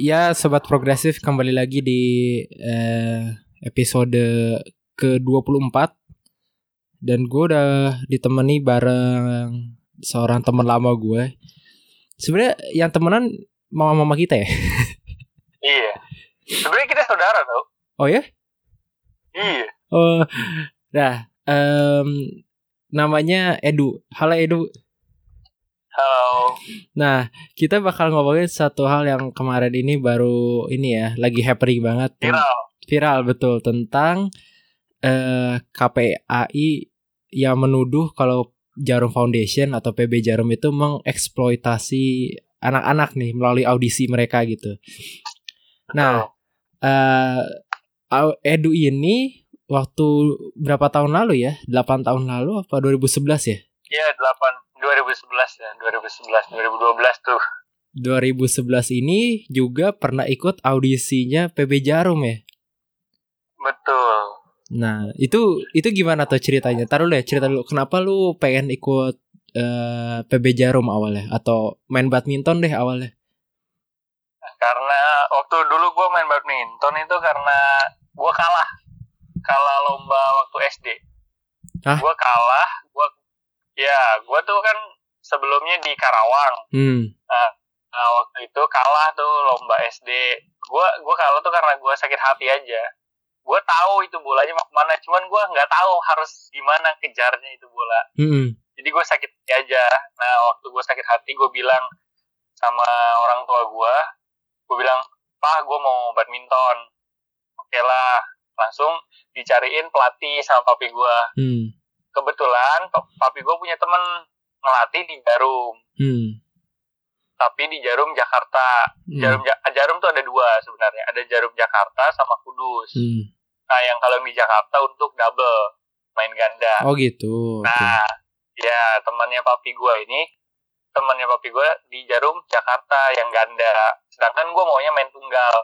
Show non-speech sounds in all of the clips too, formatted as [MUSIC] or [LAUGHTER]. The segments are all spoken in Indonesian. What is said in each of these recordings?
Ya, sobat progresif kembali lagi di eh, episode ke-24 dan gue udah ditemani bareng seorang teman lama gue. Sebenarnya yang temenan mama-mama kita ya. [LAUGHS] Iya. Sebenarnya kita saudara tau. Oh ya? Iya. Oh, nah, em, namanya Edu. Halo Edu. Halo. Nah, kita bakal ngomongin satu hal yang kemarin ini baru ini ya, lagi happening banget. Viral. Viral betul tentang eh KPAI yang menuduh kalau Jarum Foundation atau PB Jarum itu mengeksploitasi anak-anak nih melalui audisi mereka gitu. Nah, eh Edu ini waktu berapa tahun lalu ya? 8 tahun lalu apa 2011 ya? Iya, 8 2011 ya, 2011, 2012 tuh. 2011 ini juga pernah ikut audisinya PB Jarum ya. Betul. Nah, itu itu gimana tuh ceritanya? Taruh deh cerita dulu. Kenapa lu pengen ikut eh, PB Jarum awalnya atau main badminton deh awalnya? Karena waktu dulu gue main badminton itu karena gue kalah. Kalah lomba waktu SD. Hah? Gue kalah, gue ya, gue tuh kan sebelumnya di Karawang. Hmm. Nah, waktu itu kalah tuh lomba SD. Gue gua kalah tuh karena gue sakit hati aja. Gue tahu itu bolanya mau ke mana, cuman gue nggak tahu harus gimana kejarnya itu bola. Hmm. Jadi gue sakit hati aja. Nah, waktu gue sakit hati, gue bilang sama orang tua gue, gue bilang, Pak, gue mau badminton. Oke lah, langsung dicariin pelatih sama papi gue. Hmm. Kebetulan pa- papi gue punya temen ngelatih di Jarum, Hmm. tapi di Jarum Jakarta. Hmm. Jarum Ja- Jarum tuh ada dua sebenarnya. Ada Jarum Jakarta sama Kudus. Hmm. Nah, yang kalau di Jakarta untuk double main ganda. Oh gitu. Nah, ya temannya papi gue ini, temannya papi gue di Jarum Jakarta yang ganda. Sedangkan gue maunya main tunggal.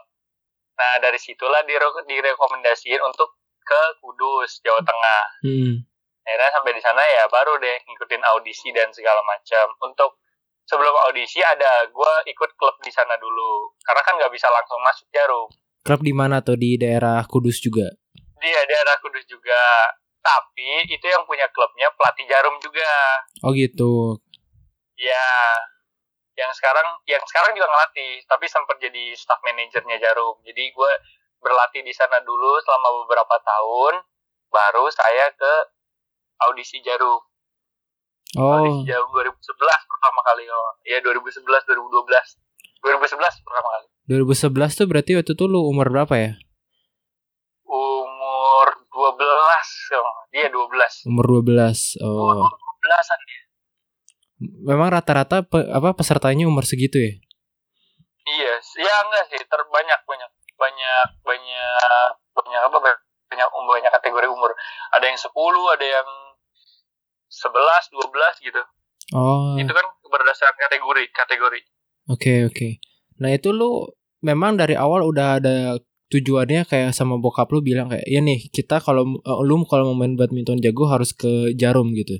Nah, dari situlah dire- direkomendasiin untuk ke Kudus, Jawa Tengah. Hmm. Akhirnya sampai di sana ya baru deh ngikutin audisi dan segala macam. Untuk sebelum audisi ada gue ikut klub di sana dulu. Karena kan nggak bisa langsung masuk Jarum. Klub di mana tuh di daerah Kudus juga? Dia daerah Kudus juga. Tapi itu yang punya klubnya pelatih Jarum juga. Oh gitu. Ya, yang sekarang yang sekarang juga ngelatih, tapi sempat jadi staff manajernya Jarum. Jadi gue berlatih di sana dulu selama beberapa tahun, baru saya ke audisi Jarum. Oh. Audisi Jarum 2011 pertama kali. Oh, ya 2011, 2012. 2011 pertama kali. 2011 tuh berarti waktu itu lu umur berapa ya? Umur 12, oh, dia 12. Umur 12. Oh. Umur 12-an dia. Memang rata-rata pe- apa pesertanya umur segitu ya? Iya, ya enggak sih, terbanyak banyak banyak banyak banyak apa banyak banyak kategori umur. Ada yang 10, ada yang 11, 12 gitu. Oh. Itu kan berdasarkan kategori, kategori. Oke oke. Nah itu lu memang dari awal udah ada tujuannya kayak sama bokap lu bilang kayak ya nih kita kalau eh, lu kalau mau main badminton jago harus ke Jarum gitu.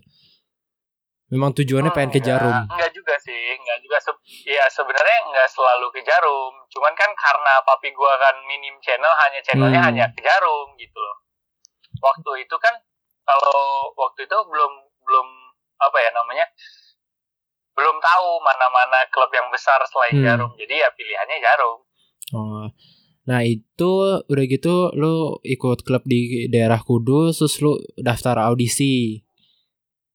Memang tujuannya pengen ke Jarum. Enggak juga sih, enggak juga. Se ya sebenarnya enggak selalu ke Jarum. Cuman kan karena papi gua kan minim channel, hanya channelnya Hmm. hanya ke Jarum gitu loh. Waktu itu kan kalau waktu itu belum belum apa ya namanya belum tahu mana-mana klub yang besar selain Hmm. Jarum. Jadi ya pilihannya Jarum. Oh. Nah itu udah gitu lu ikut klub di daerah Kudus terus lu daftar audisi.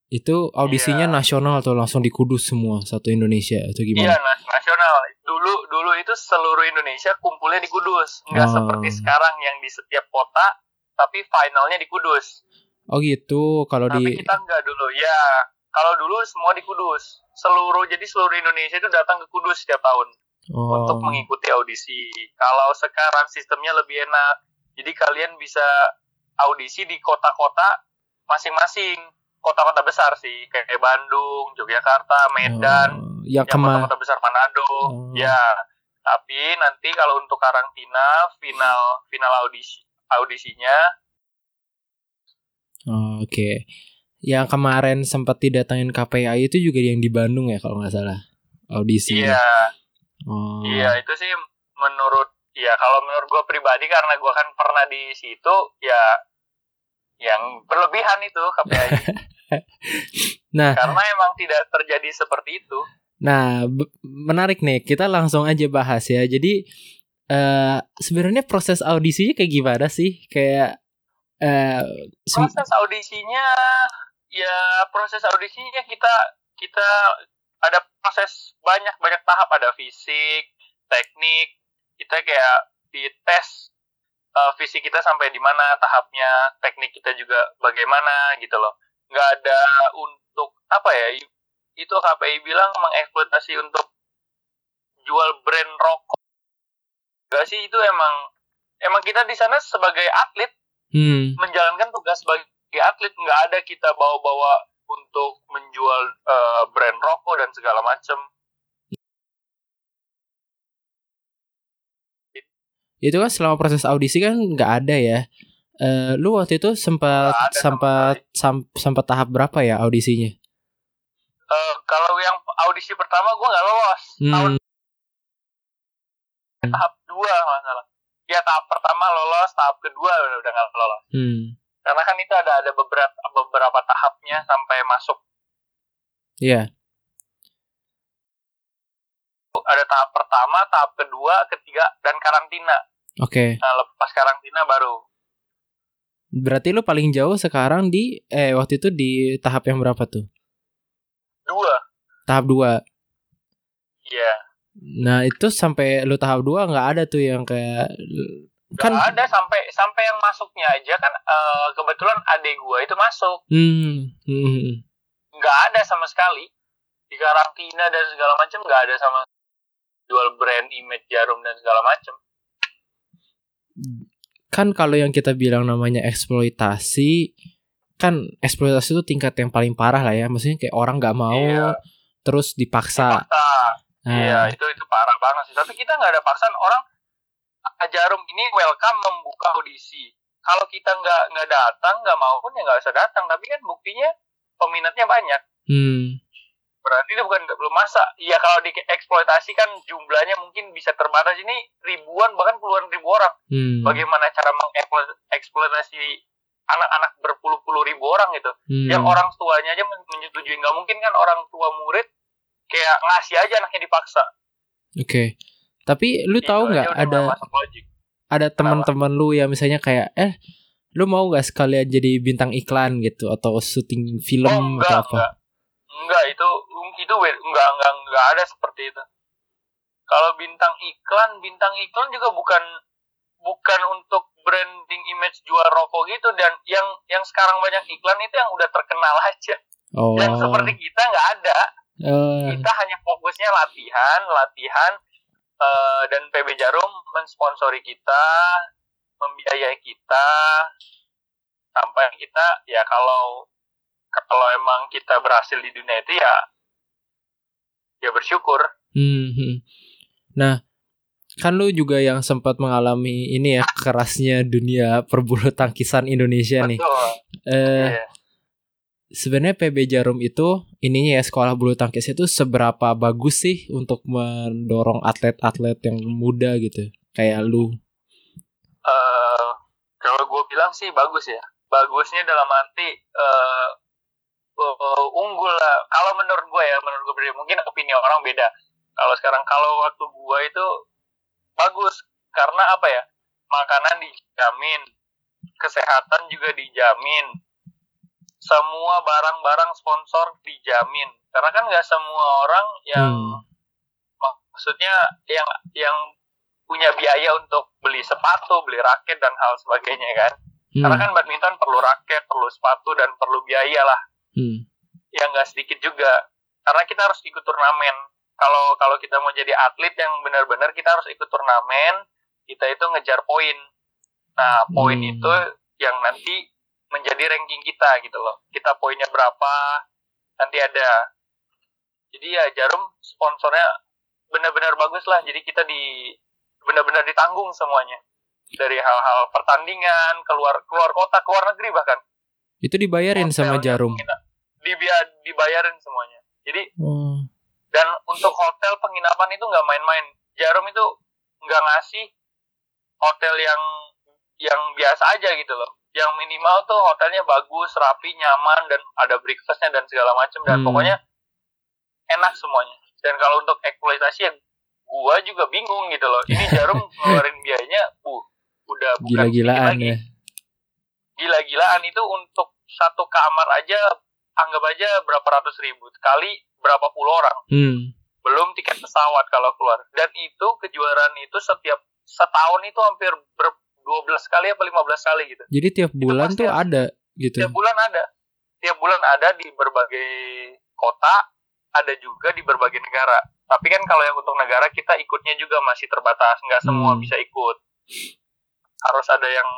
Itu audisinya Iya. nasional tuh langsung di Kudus semua satu Indonesia atau Iya, gimana? nas- nasional. Dulu dulu itu seluruh Indonesia kumpulnya di Kudus. Enggak Oh. seperti sekarang yang di setiap kota tapi finalnya di Kudus. Oh gitu kalau Tapi di kita enggak dulu. Ya, kalau dulu semua di Kudus. Seluruh jadi seluruh Indonesia itu datang ke Kudus setiap tahun oh, untuk mengikuti audisi. Kalau sekarang sistemnya lebih enak. Jadi kalian bisa audisi di kota-kota masing-masing. Kota-kota besar sih, kayak Bandung, Yogyakarta, Medan, oh, yang kema kota-kota besar Manado. Oh. Ya. Tapi nanti kalau untuk karantina final final audisi audisinya Oh, Oke. Yang kemarin sempat didatangin KPI itu juga yang di Bandung ya kalau nggak salah. Audisi. iya Oh. Iya itu sih menurut ya kalau menurut gue pribadi karena gue kan pernah di situ ya yang berlebihan itu KPI [LAUGHS] Nah, karena emang tidak terjadi seperti itu nah menarik nih. Kita langsung aja bahas ya. Jadi eh sebenarnya proses audisinya kayak gimana sih? Kayak sem- proses audisinya ya proses audisinya kita kita ada proses banyak banyak tahap. Ada fisik teknik. Kita kayak dites eh, fisik kita sampai di mana tahapnya teknik kita juga bagaimana gitu loh. Nggak ada untuk apa ya itu KPI bilang mengeksploitasi untuk jual brand rokok. Gak sih itu emang emang kita di sana sebagai atlet hmm, menjalankan tugas sebagai atlet. Nggak ada kita bawa-bawa untuk menjual eh, brand rokok dan segala macam itu kan selama proses audisi kan nggak ada ya. Eh lu waktu itu sempat sempat sempat tahap berapa ya audisinya? Eh, kalau yang audisi pertama gue nggak lolos. Tahun Hmm, tahap dua masalah ya tahap pertama lolos tahap kedua udah udah nggak lolos hmm, karena kan itu ada ada beberapa beberapa tahapnya sampai masuk iya. ada tahap pertama tahap kedua ketiga dan karantina Oke. nah lepas karantina baru Berarti lu paling jauh sekarang di eh waktu itu di tahap yang berapa tuh? dua Tahap 2. iya Nah, itu sampai lu tahap 2 nggak ada tuh yang kayak kan Nggak ada sampai sampai yang masuknya aja kan eh, kebetulan adik gua itu masuk hmm, hmm, hmm. ada sama sekali di karantina dan segala macam nggak ada sama jual brand image jarum dan segala macam kan kalau yang kita bilang namanya eksploitasi kan eksploitasi itu tingkat yang paling parah lah ya maksudnya kayak orang nggak mau Iya. terus dipaksa Paksa. Iya itu itu parah banget sih. Tapi kita nggak ada paksaan orang "Ah, jarum ini welcome membuka audisi. Kalau kita nggak nggak datang nggak mau pun ya nggak usah datang. Tapi kan buktinya peminatnya banyak. Hmm, berarti itu bukan belum masa. Iya kalau dieksploitasi kan jumlahnya mungkin bisa terbatas. Ini ribuan bahkan puluhan ribu orang. Hmm, bagaimana cara mengeksploitasi anak-anak berpuluh-puluh ribu orang gitu? Hmm. yang orang tuanya aja men- menyetujui. Nggak mungkin kan orang tua murid kayak ngasih aja anaknya dipaksa. Oke. Tapi lu Itu tahu nggak ada nggak ada teman-teman lu yang misalnya kayak eh lu mau gak sekalian jadi bintang iklan gitu atau syuting film oh enggak atau apa? enggak. Enggak itu itu enggak enggak enggak ada seperti itu. Kalau bintang iklan bintang iklan juga bukan bukan untuk branding image jual rokok gitu. Dan yang yang sekarang banyak iklan itu yang udah terkenal aja. Oh. Yang seperti kita nggak ada eh, kita hanya fokusnya latihan latihan eh, dan PB Jarum mensponsori kita membiayai kita sampai kita ya kalau kalau emang kita berhasil di dunia itu ya ya bersyukur hmm, hmm. nah kan lu juga yang sempat mengalami ini ya kerasnya dunia perbulu tangkisan Indonesia nih betul eh Iya. Sebenarnya PB Jarum itu ininya ya sekolah bulu tangkis itu seberapa bagus sih untuk mendorong atlet-atlet yang muda gitu? Kayak lu. Eh, kalau gue bilang sih bagus ya. Bagusnya dalam arti eh eh, unggul lah. Kalau menurut gue ya menurut gue mungkin opini orang beda. Kalau sekarang kalau waktu gue itu bagus. Karena apa ya? Makanan dijamin kesehatan juga dijamin semua barang-barang sponsor dijamin karena kan nggak semua orang yang Hmm. maksudnya yang yang punya biaya untuk beli sepatu, beli raket dan hal sebagainya kan. Hmm, Karena kan badminton perlu raket, perlu sepatu dan perlu biaya lah. hmm, Yang nggak sedikit juga. Karena kita harus ikut turnamen. Kalau kalau kita mau jadi atlet yang benar-benar kita harus ikut turnamen, kita itu ngejar poin. Nah, poin Hmm. itu yang nanti menjadi ranking kita gitu loh. Kita poinnya berapa, nanti ada. Jadi ya Jarum sponsornya benar-benar bagus lah. Jadi kita di benar-benar ditanggung semuanya. Dari hal-hal pertandingan, keluar keluar kota, keluar negeri bahkan. itu dibayarin sama Hotelnya Jarum kita dibayarin semuanya. Jadi oh dan untuk hotel penginapan itu nggak main-main. Jarum itu nggak ngasih hotel yang yang biasa aja gitu loh yang minimal tuh hotelnya bagus rapi nyaman dan ada breakfastnya dan segala macam dan Hmm. pokoknya enak semuanya dan kalau untuk eksploitasi ya gua juga bingung gitu loh ini [LAUGHS] jarum ngeluarin biayanya uh udah bukan Gila-gilaan lagi ya. gila-gilaan itu untuk satu kamar aja anggap aja berapa ratus ribu kali berapa puluh orang Hmm. belum tiket pesawat kalau keluar dan itu kejuaraan itu setiap setahun itu hampir ber 12 kali apa 15 kali gitu. Jadi tiap bulan tuh ada. gitu. tiap bulan ada. Tiap bulan ada di berbagai kota ada juga di berbagai negara. Tapi kan kalau yang untuk negara kita ikutnya juga masih terbatas. Nggak semua Hmm. bisa ikut. Harus ada yang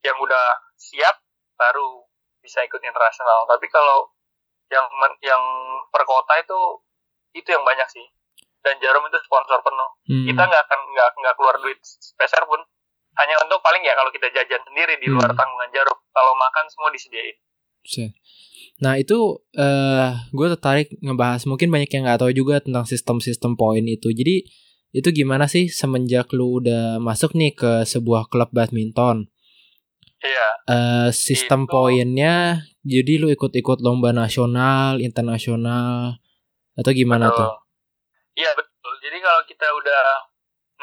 yang udah siap baru bisa ikut internasional. Tapi kalau yang yang per kota itu itu yang banyak sih. Dan jarum itu sponsor penuh. Hmm. kita nggak akan nggak nggak keluar duit speser pun hanya untuk paling ya kalau kita jajan sendiri di luar Hmm. tanggungan jarum kalau makan semua disediain. Nah itu eh gue tertarik ngebahas mungkin banyak yang nggak tahu juga tentang sistem-sistem poin itu. Jadi itu gimana sih semenjak lu udah masuk nih ke sebuah klub badminton? iya eh sistem Itu- poinnya jadi lu ikut-ikut lomba nasional, internasional atau gimana betul. tuh? iya betul jadi kalau kita udah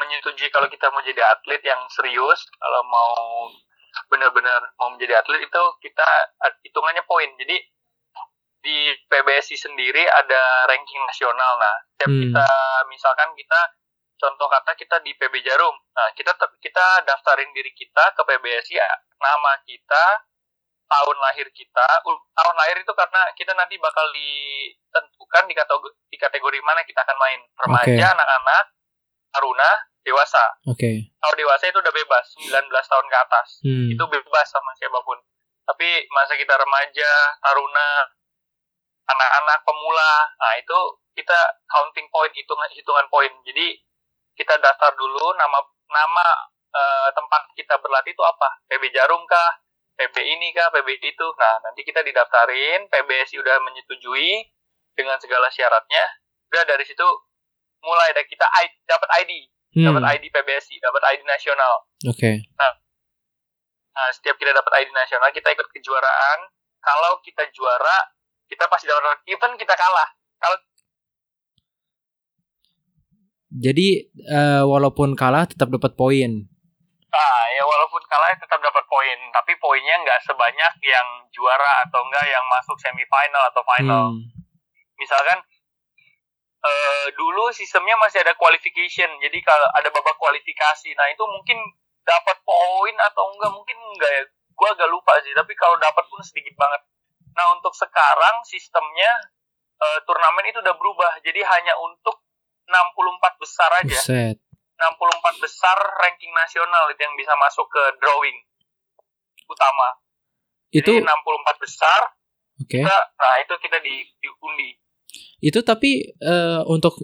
menyetujui kalau kita mau jadi atlet yang serius kalau mau benar-benar mau menjadi atlet itu kita hitungannya poin. Jadi di PBSI sendiri ada ranking nasional. Nah setiap Hmm. kita misalkan kita contoh kata kita di PB Jarum. Nah kita kita daftarin diri kita ke PBSI ya nama kita tahun lahir kita. Tahun lahir itu karena kita nanti bakal ditentukan di kategori, di kategori mana kita akan main. Remaja Oke. anak-anak taruna dewasa. Oke. kalau dewasa itu udah bebas 19 tahun ke atas. Hmm. itu bebas sama siapa pun. Tapi masa kita remaja taruna anak-anak pemula nah itu kita counting point hitungan hitungan poin jadi kita daftar dulu nama nama eh, tempat kita berlatih itu apa? PB Jarum kah? PB ini kah? PB itu. Nah nanti kita didaftarin PBSI udah menyetujui dengan segala syaratnya. Udah dari situ mulai dari kita dapat ID Hmm. dapat ID PBSI dapat ID nasional Oke. Nah, setiap kita dapat ID nasional, kita ikut kejuaraan. Kalau kita juara, kita pasti dapat even kita kalah. Jadi eh, walaupun kalah tetap dapat poin. Ah, ya walaupun kalah tetap dapat poin, tapi poinnya nggak sebanyak yang juara atau enggak yang masuk semifinal atau final. Hmm. Misalkan eh, dulu sistemnya masih ada qualification, jadi kalau ada babak kualifikasi, nah itu mungkin dapat poin atau enggak mungkin enggak ya. Gua agak lupa sih, tapi kalau dapat pun sedikit banget. Nah untuk sekarang sistemnya eh, turnamen itu udah berubah, jadi hanya untuk 64 besar aja. Buset. 64 besar ranking nasional itu yang bisa masuk ke drawing utama. Itu Jadi 64 besar, oke. kita, nah itu kita di, diundi. Itu tapi eh, untuk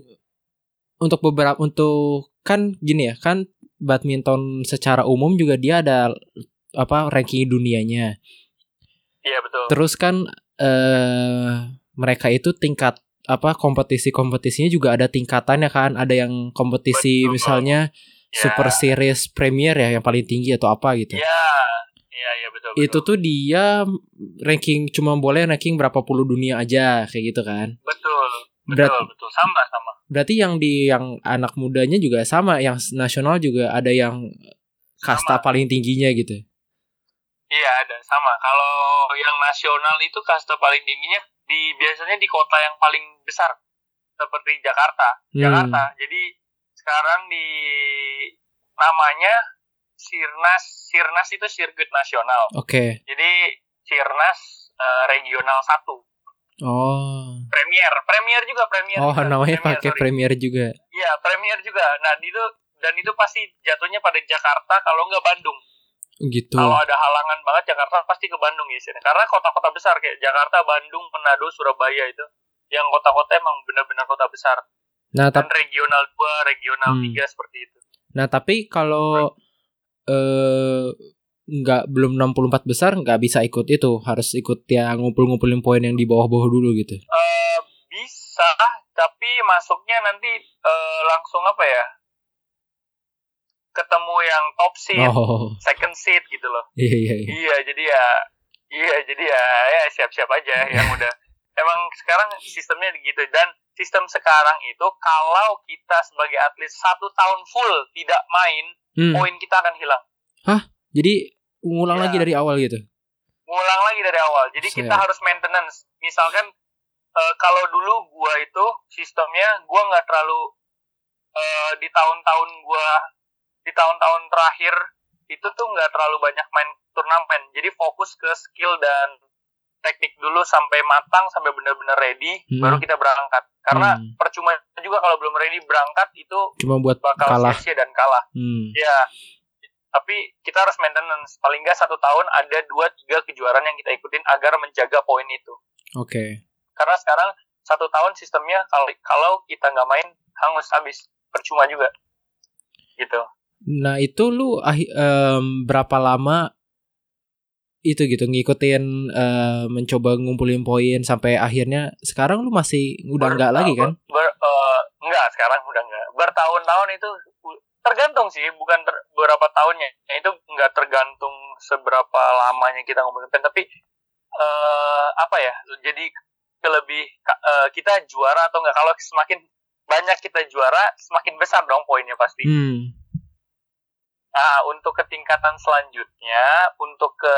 untuk beberapa untuk kan gini ya kan badminton secara umum juga dia ada apa ranking dunianya. Iya betul. Terus kan eh mereka itu tingkat apa kompetisi-kompetisinya juga ada tingkatannya kan. Ada yang kompetisi Betul. misalnya Ya. Super Series Premier ya yang paling tinggi atau apa gitu. Iya, iya, iya betul. Itu betul. tuh dia ranking cuma boleh ranking berapa puluh dunia aja kayak gitu kan. betul, betul, Berat- betul, sama, sama. Berarti yang di yang anak mudanya juga sama, yang nasional juga ada yang kasta Sama. paling tingginya gitu. Iya ada, sama. Kalau yang nasional itu kasta paling tingginya di biasanya di kota yang paling besar, seperti Jakarta. Hmm. Jakarta. Jadi sekarang di namanya Sirnas, Sirnas itu sirkuit nasional. Oke. Jadi Sirnas eh, regional 1. Oh. Premier, Premier juga Premier. Oh, juga. namanya Premier, pakai sorry. Premier juga. Iya, Premier juga. Nah, itu dan itu pasti jatuhnya pada Jakarta kalau nggak Bandung. Gitu. Kalau ada halangan banget Jakarta pasti ke Bandung ya sini. Karena kota-kota besar kayak Jakarta, Bandung, Manado, Surabaya itu yang kota-kota emang benar-benar kota besar. Nah, tapi regional 2, regional Hmm. 3 seperti itu. nah tapi kalau eh nggak belum 64 besar nggak bisa ikut itu, harus ikut yang ngumpul-ngumpulin poin yang di bawah-bawah dulu gitu. Eh bisa, tapi masuknya nanti eh, langsung apa ya? ketemu yang top seat, Oh, second seat gitu loh. iya iya. iya. Iya, jadi ya iya, jadi ya ya siap-siap aja [LAUGHS] yang udah emang sekarang sistemnya gitu dan sistem sekarang itu kalau kita sebagai atlet satu tahun full tidak main, Hmm. poin kita akan hilang. Jadi ngulang Ya. lagi dari awal gitu. Ngulang lagi dari awal. Jadi Set. kita harus maintenance. Misalkan eh, kalau dulu gua itu sistemnya gua nggak terlalu eh, di tahun-tahun gua di tahun-tahun terakhir itu tuh nggak terlalu banyak main turnamen. Jadi fokus ke skill dan teknik dulu sampai matang sampai benar-benar ready Hmm. baru kita berangkat. Karena Hmm. percuma juga kalau belum ready berangkat itu Cuma buat bakal kalah. sia-sia dan kalah. Hmm. Ya, tapi kita harus maintenance. Paling nggak satu tahun ada dua tiga kejuaraan yang kita ikutin agar menjaga poin itu. Oke. Karena sekarang satu tahun sistemnya kalau kalau kita nggak main hangus habis percuma juga. Gitu. Nah itu lu em, berapa lama itu gitu ngikutin eh, mencoba ngumpulin poin sampai akhirnya sekarang lu masih udah Ber- enggak lagi kan? Ber- eh, enggak sekarang udah enggak. Bertahun-tahun itu tergantung sih, bukan ter- berapa tahunnya. Ya, Itu enggak tergantung seberapa lamanya kita ngumpulin tapi eh apa ya? Jadi lebih eh, kita juara atau enggak kalau semakin banyak kita juara, semakin besar dong poinnya pasti. Hmm. Nah, untuk ke tingkatan selanjutnya, untuk ke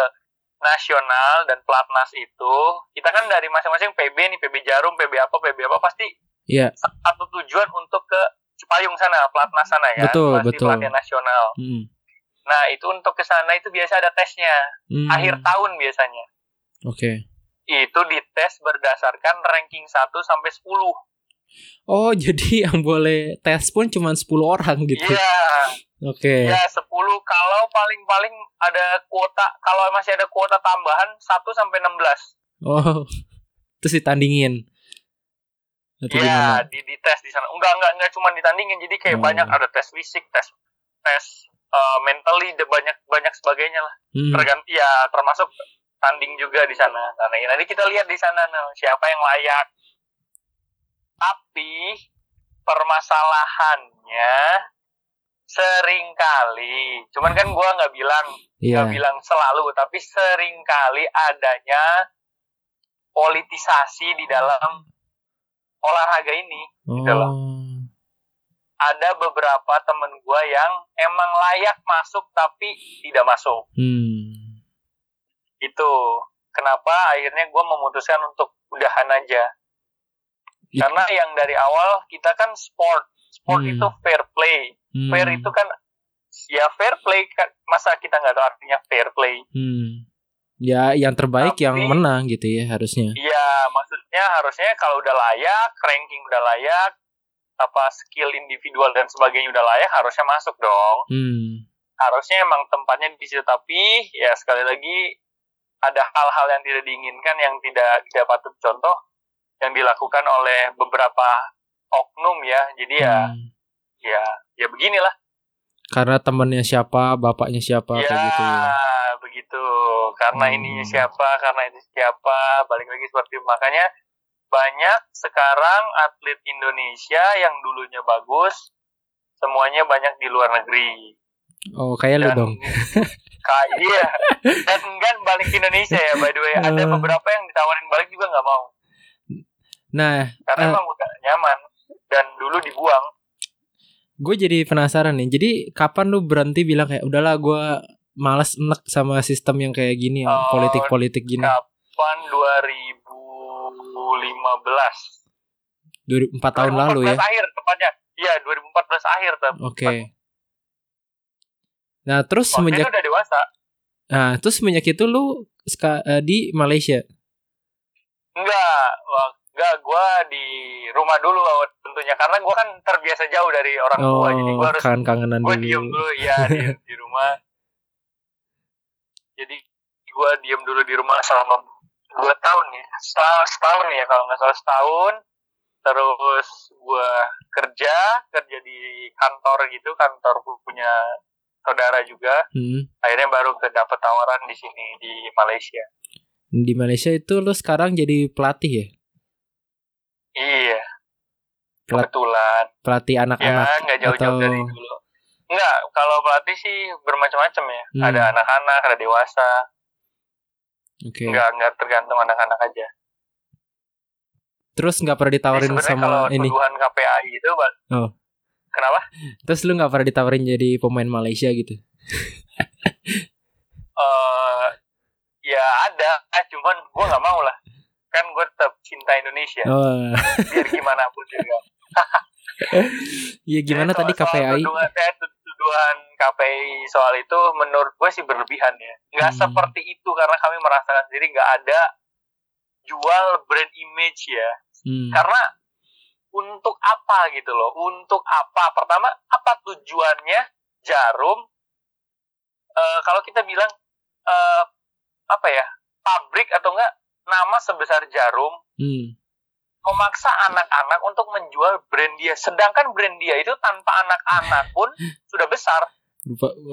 nasional dan pelatnas itu, kita kan dari masing-masing PB nih, PB Jarum, PB apa, PB apa, pasti Iya. satu tujuan untuk ke Cipayung sana, pelatnas sana ya, Betul, pasti betul. pelatihan nasional. Hmm. Nah, itu untuk ke sana itu biasa ada tesnya, Hmm. akhir tahun biasanya. Oke. Itu dites berdasarkan ranking 1 sampai 10. Oh [LAUGHS] jadi yang boleh tes pun cuma 10 orang gitu. Iya, Oke. ya 10 kalau paling-paling ada kuota, kalau masih ada kuota tambahan 1 sampai 16. Oh. [LAUGHS] Terus ditandingin. Iya, gimana? di, di tes di sana. Enggak, enggak, enggak cuma ditandingin. Jadi kayak Oh. banyak ada tes fisik, tes tes uh, mentally, ada banyak banyak sebagainya lah. Hmm. Ya termasuk tanding juga di sana. Nah, nanti kita lihat di sana nah, siapa yang layak. Tapi permasalahannya sering kali, cuman kan gua nggak bilang nggak bilang selalu, tapi sering kali adanya politisasi di dalam olahraga ini. gitu loh. Oh. Ada beberapa temen gua yang emang layak masuk tapi tidak masuk. Hmm. Itu kenapa akhirnya gua memutuskan untuk udahan aja. Karena yang dari awal kita kan sport, sport Hmm. itu fair play. Hmm. Fair itu kan ya fair play kan masa kita nggak tahu artinya fair play. Hmm. Ya, yang terbaik yang Tapi- menang gitu ya harusnya. Iya, maksudnya harusnya kalau udah layak, ranking udah layak, apa skill individual dan sebagainya udah layak, harusnya masuk dong. Hmm. Harusnya emang tempatnya di situ, tapi ya sekali lagi ada hal-hal yang tidak diinginkan yang tidak patut contoh yang dilakukan oleh beberapa oknum ya. Jadi ya Hmm. ya ya beginilah. Karena temennya siapa, bapaknya siapa ya kayak gitu ya. begitu. Karena Hmm. ininya siapa, karena itu siapa, balik lagi seperti itu. makanya banyak sekarang atlet Indonesia yang dulunya bagus, semuanya banyak di luar negeri. Oh, kayak lu dong. [LAUGHS] Kak, iya. Dan enggak balik ke Indonesia ya, by the way. Ada Eh. beberapa yang ditawarin balik juga nggak mau. Nah, Karena Eh. emang udah nyaman. Dan dulu dibuang. gue jadi penasaran nih. Jadi kapan lu berhenti bilang kayak udahlah gue males enek sama sistem yang kayak gini, yang Oh, politik-politik gini. Kapan 2015? Dua- Empat tahun lalu ya. 2014 akhir tepatnya. Iya, 2014 akhir. Oke. Nah, terus Waktu semenjak udah dewasa. nah, terus semenjak itu lu eh, di Malaysia. Enggak, enggak gua di rumah dulu tentunya karena gua kan terbiasa jauh dari orang tua jadi Oh, gua harus kangen-kangenan gua dulu. diem dulu ya di, [LAUGHS] di rumah. Jadi gua diem dulu di rumah selama dua tahun ya, setahun, setahun ya kalau nggak salah setahun. Terus gua kerja, kerja di kantor gitu, kantor punya saudara juga. Hmm. Akhirnya baru ke dapet tawaran di sini di Malaysia. Di Malaysia itu lu sekarang jadi pelatih ya? Iya, kebetulan. pelatih Ya, anak-anak nggak jauh-jauh atau dari dulu. Enggak, kalau pelatih sih bermacam-macam ya. Hmm. Ada anak-anak, ada dewasa. Oke. Enggak, enggak tergantung anak-anak aja. Terus nggak pernah ditawarin sebenarnya sama kalau ini. tuduhan KPAI itu, Bang. Oh. Kenapa? Terus lu nggak pernah ditawarin jadi pemain Malaysia gitu? eh ya ada, cuman gue nggak mau lah. Kan gue tetap cinta Indonesia, Oh, biar gimana pun juga. iya [LAUGHS] gimana Jadi tadi soal- soal KPI? Tuduhan, eh, tuduhan KPI soal itu menurut gue sih berlebihan ya. Nggak Hmm. seperti itu karena kami merasakan sendiri nggak ada jual brand image ya. Hmm. Karena untuk apa gitu loh? Untuk apa? Pertama, apa tujuannya Jarum? eh, kalau kita bilang eh, apa ya? Pabrik atau enggak nama sebesar Jarum Hmm. memaksa anak-anak untuk menjual brand dia. Sedangkan brand dia itu tanpa anak-anak pun [LAUGHS] sudah besar.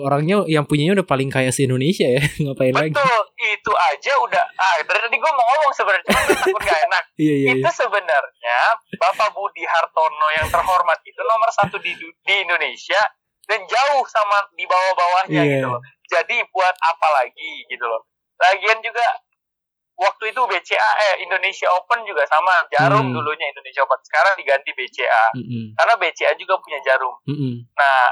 Orangnya yang punyanya udah paling kaya se Indonesia ya, [LAUGHS] ngapain lagi? Betul, itu aja udah. Ah, dari tadi gue mau ngomong sebenarnya, takut gak [LAUGHS] enak. Iya iya. itu iya. sebenarnya Bapak Budi Hartono yang terhormat itu nomor satu di, di Indonesia dan jauh sama di bawah-bawahnya Iya. gitu loh. Jadi buat apa lagi gitu loh. Lagian juga waktu itu BCA eh Indonesia Open juga sama Jarum Hmm. dulunya Indonesia Open sekarang diganti BCA Mm-mm. karena BCA juga punya Jarum. Mm-mm. Nah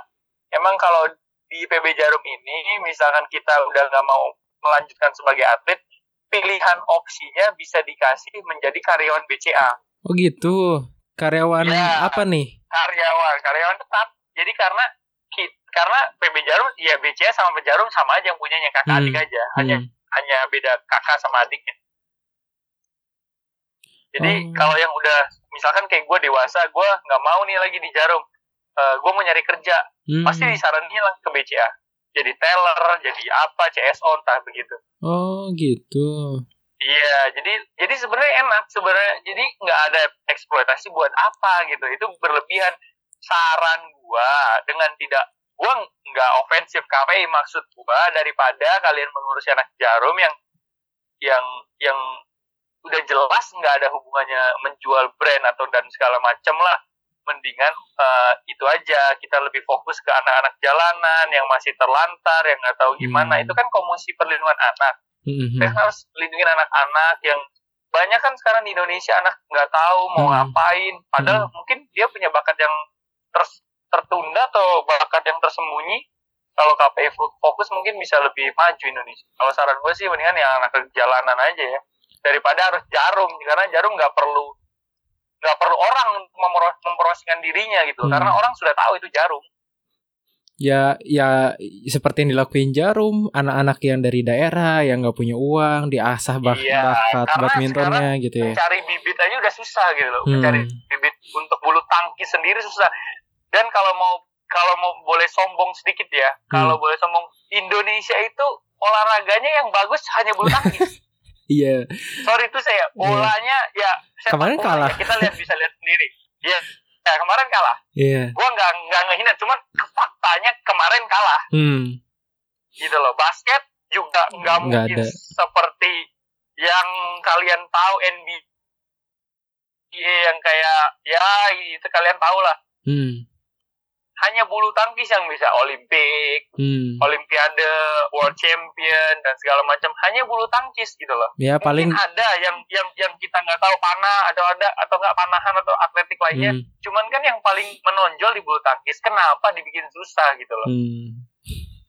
emang kalau di PB Jarum ini misalkan kita udah nggak mau melanjutkan sebagai atlet pilihan opsinya bisa dikasih menjadi karyawan BCA Oh gitu. Karyawan Ya. apa nih? karyawan karyawan tetap jadi karena karena PB Jarum ya BCA sama PB Jarum sama aja yang punyanya kakak Hmm. adik aja hanya Hmm. hanya beda kakak sama adiknya jadi Oh. kalau yang udah misalkan kayak gue dewasa gue nggak mau nih lagi di Jarum gue mau nyari kerja Hmm. pasti disaranin lah ke BCA jadi teller jadi apa CSO entah begitu Oh gitu. Iya, jadi jadi sebenarnya enak sebenarnya. Jadi nggak ada eksploitasi buat apa gitu. Itu berlebihan. Saran gua dengan tidak gua nggak ofensif KPI maksud gua daripada kalian mengurusi anak jarum yang yang yang udah jelas nggak ada hubungannya menjual brand atau dan segala macam lah. Mendingan eh, itu aja. Kita lebih fokus ke anak-anak jalanan yang masih terlantar yang nggak tahu gimana. Hmm. itu kan komisi perlindungan anak. Mhm. kita harus lindungin anak-anak yang banyak kan sekarang di Indonesia anak nggak tahu mau Hmm. ngapain. Padahal mungkin dia punya bakat yang ter- tertunda atau bakat yang tersembunyi. Kalau KPI fo- fokus mungkin bisa lebih maju Indonesia. Kalau saran gue sih mendingan yang anak jalanan aja ya daripada harus jarum karena jarum nggak perlu nggak perlu orang memro- mempromosikan dirinya gitu Hmm. karena orang sudah tahu itu jarum Ya ya seperti yang dilakuin Jarum, anak-anak yang dari daerah yang nggak punya uang diasah bak Iya, bakat badmintonnya gitu ya. mencari bibit aja udah susah gitu loh Hmm. mencari bibit untuk bulu tangkis sendiri susah dan kalau mau kalau mau boleh sombong sedikit ya kalau Hmm. boleh sombong Indonesia itu olahraganya yang bagus hanya bulu tangkis [LAUGHS] Iya. sorry itu saya bolanya ya sepak Kemarin kalah. ya, kita lihat bisa lihat sendiri ya ya kemarin kalah Iya. gua nggak nggak ngehina cuman faktanya kemarin kalah Hmm. gitu loh basket juga nggak Nggak mungkin ada. seperti yang kalian tahu NBA yang kayak ya itu kalian tahu lah Hmm. Hanya bulu tangkis yang bisa Olimpik, Hmm. Olimpiade, World Champion dan segala macam hanya bulu tangkis gitu loh. Ya paling Mungkin ada yang yang yang kita nggak tahu panah atau ada atau nggak panahan atau atletik lainnya. Hmm. Cuman kan yang paling menonjol di bulu tangkis kenapa dibikin susah gitu loh. Hmm.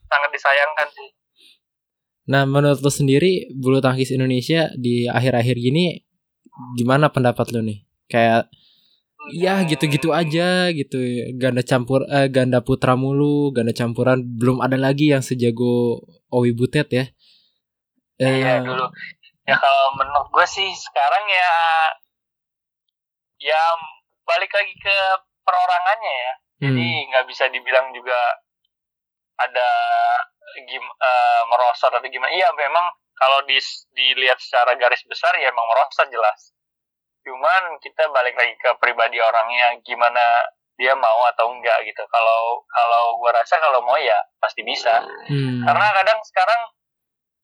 Sangat disayangkan sih. Nah, menurut lo sendiri bulu tangkis Indonesia di akhir-akhir gini gimana pendapat lo nih? Kayak ya gitu-gitu aja gitu. Ganda campur eh, ganda putra mulu, ganda campuran belum ada lagi yang sejago Owi Butet ya. Eh, Iya dulu. Ya kalau menurut gue sih sekarang ya ya balik lagi ke perorangannya ya. Jadi hmm, nggak bisa dibilang juga ada gim eh, merosot atau gimana. Iya memang kalau di, dilihat secara garis besar ya emang merosot jelas. Cuman kita balik lagi ke pribadi orangnya gimana dia mau atau enggak gitu. Kalau kalau gua rasa kalau mau ya pasti bisa. hmm, Karena kadang sekarang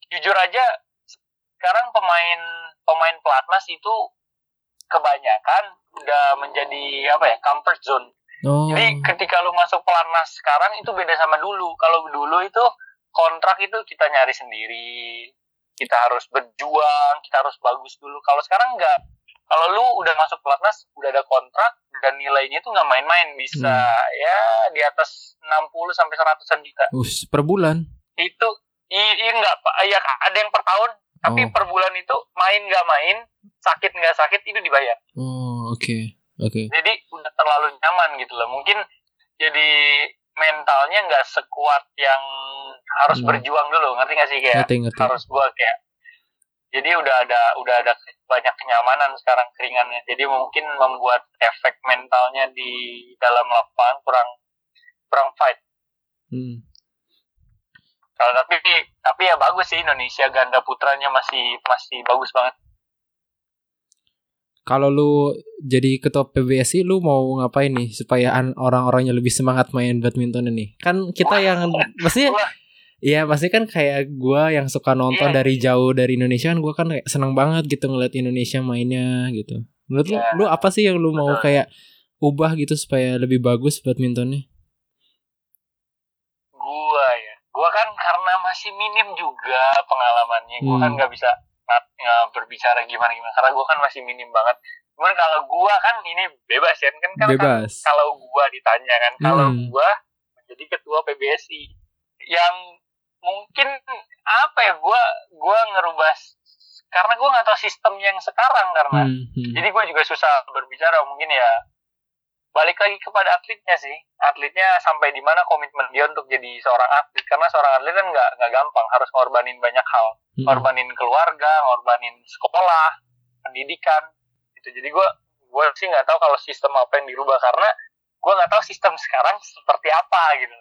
jujur aja sekarang pemain pemain pelatnas itu kebanyakan udah menjadi apa ya comfort zone. Oh. Jadi ketika lu masuk pelatnas sekarang itu beda sama dulu. Kalau dulu itu kontrak itu kita nyari sendiri, kita harus berjuang, kita harus bagus dulu. Kalau sekarang enggak. Kalau lu udah masuk pelatnas, udah ada kontrak dan nilainya itu nggak main-main, bisa Hmm. ya di atas 60 sampai 100-an juta. Us, per bulan. Itu i- i enggak Pak. ya ada yang per tahun, tapi Oh. per bulan itu main nggak main, sakit nggak sakit itu dibayar. Oh, oke. Oke. jadi udah terlalu nyaman gitu loh mungkin jadi mentalnya nggak sekuat yang harus Hmm. berjuang dulu ngerti gak sih kayak Ngerti, ngerti. harus gua kayak jadi udah ada udah ada banyak kenyamanan sekarang keringannya jadi mungkin membuat efek mentalnya di dalam lapangan kurang kurang fight Hmm. kalau tapi tapi ya bagus sih Indonesia ganda putranya masih masih bagus banget Kalau lu jadi ketua PBSI lu mau ngapain nih supaya an- orang-orangnya lebih semangat main badminton ini? Kan kita yang [LAUGHS] maksudnya. Iya pasti kan kayak gua yang suka nonton Iya. dari jauh dari Indonesia kan gua kan kayak seneng banget gitu ngeliat Indonesia mainnya gitu. Menurut Iya. lu, lu apa sih yang lu mau kayak ubah gitu supaya lebih bagus badmintonnya? gua ya gua kan karena masih minim juga pengalamannya gua Hmm. kan nggak bisa nggak berbicara gimana gimana karena gua kan masih minim banget cuman kalau gua kan ini bebas ya kan kan Bebas. kalau gua ditanya kan kalau Hmm. gua menjadi ketua PBSI yang mungkin apa ya gua gua ngerubah karena gua nggak tahu sistem yang sekarang karena Hmm, hmm. jadi gue juga susah berbicara mungkin ya balik lagi kepada atletnya sih. Atletnya sampai di mana komitmen dia untuk jadi seorang atlet. Karena seorang atlet kan nggak nggak gampang harus ngorbanin banyak hal. Hmm. ngorbanin keluarga ngorbanin sekolah pendidikan itu jadi gue gue sih nggak tahu kalau sistem apa yang dirubah. Karena gue nggak tahu sistem sekarang seperti apa gitu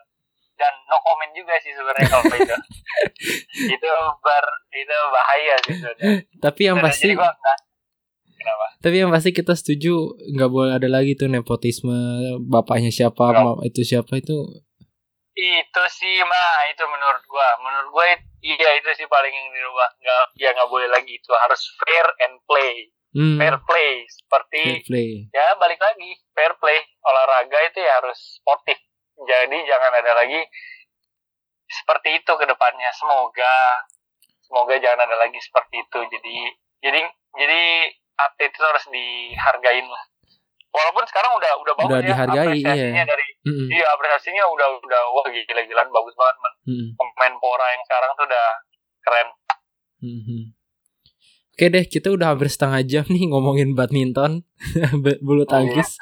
dan no comment juga sih sebenarnya kalau [LAUGHS] itu itu ber itu bahaya sih sebenarnya. Tapi yang Dan pasti gua kenapa? Tapi yang pasti kita setuju nggak boleh ada lagi tuh nepotisme bapaknya siapa ma- itu siapa itu itu sih mah itu menurut gua. Menurut gua iya itu sih paling yang dirubah. Nggak ya nggak boleh lagi. Itu harus fair and play. Hmm, fair play. Seperti fair play. ya balik lagi. Fair play. Olahraga itu ya harus sportif jadi jangan ada lagi seperti itu ke depannya. Semoga semoga jangan ada lagi seperti itu. Jadi jadi jadi atlet itu harus dihargain lah. Walaupun sekarang udah udah bagus Udah ya dihargai, apresiasinya iya. dari Hmm, iya apresiasinya udah udah wah gila-gilaan bagus banget man hmm, pemain pora yang sekarang tuh udah keren. Hmm, hmm. Oke deh, kita udah hampir setengah jam nih ngomongin badminton, [LAUGHS] bulu tangkis.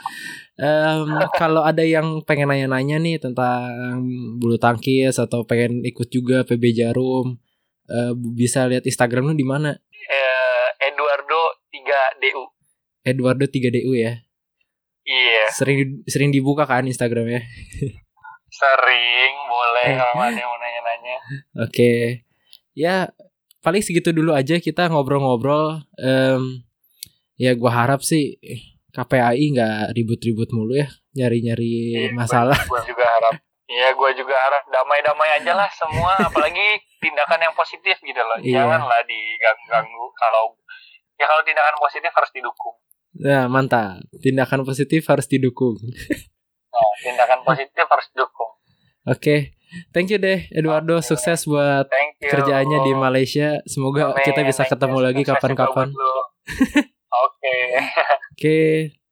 Em, [LAUGHS] kalau ada yang pengen nanya-nanya nih tentang bulu tangkis atau pengen ikut juga PB Jarum, eh, bisa lihat Instagram lu di mana? eh, Eduardo 3 DU Eduardo 3DU ya. iya Sering sering dibuka kan Instagramnya. [LAUGHS] sering boleh Eh. kalau ada yang mau nanya-nanya Oke. Ya, paling segitu dulu aja kita ngobrol-ngobrol. Em, ya gua harap sih KPAI nggak ribut-ribut mulu ya, nyari-nyari Iya, masalah. gue juga harap Iya, gue juga harap damai-damai aja lah semua, [LAUGHS] apalagi tindakan yang positif gitu loh. Iya. Janganlah diganggu-ganggu. Kalau ya kalau tindakan positif harus didukung. Nah, mantap. Tindakan positif harus didukung. [LAUGHS] Nah, tindakan positif harus didukung. Oke. Thank you deh Eduardo, Oke. sukses buat kerjaannya di Malaysia. Semoga Amin. kita bisa Thank you. ketemu lagi kapan-kapan. [LAUGHS] buat lu. Oke. Oke.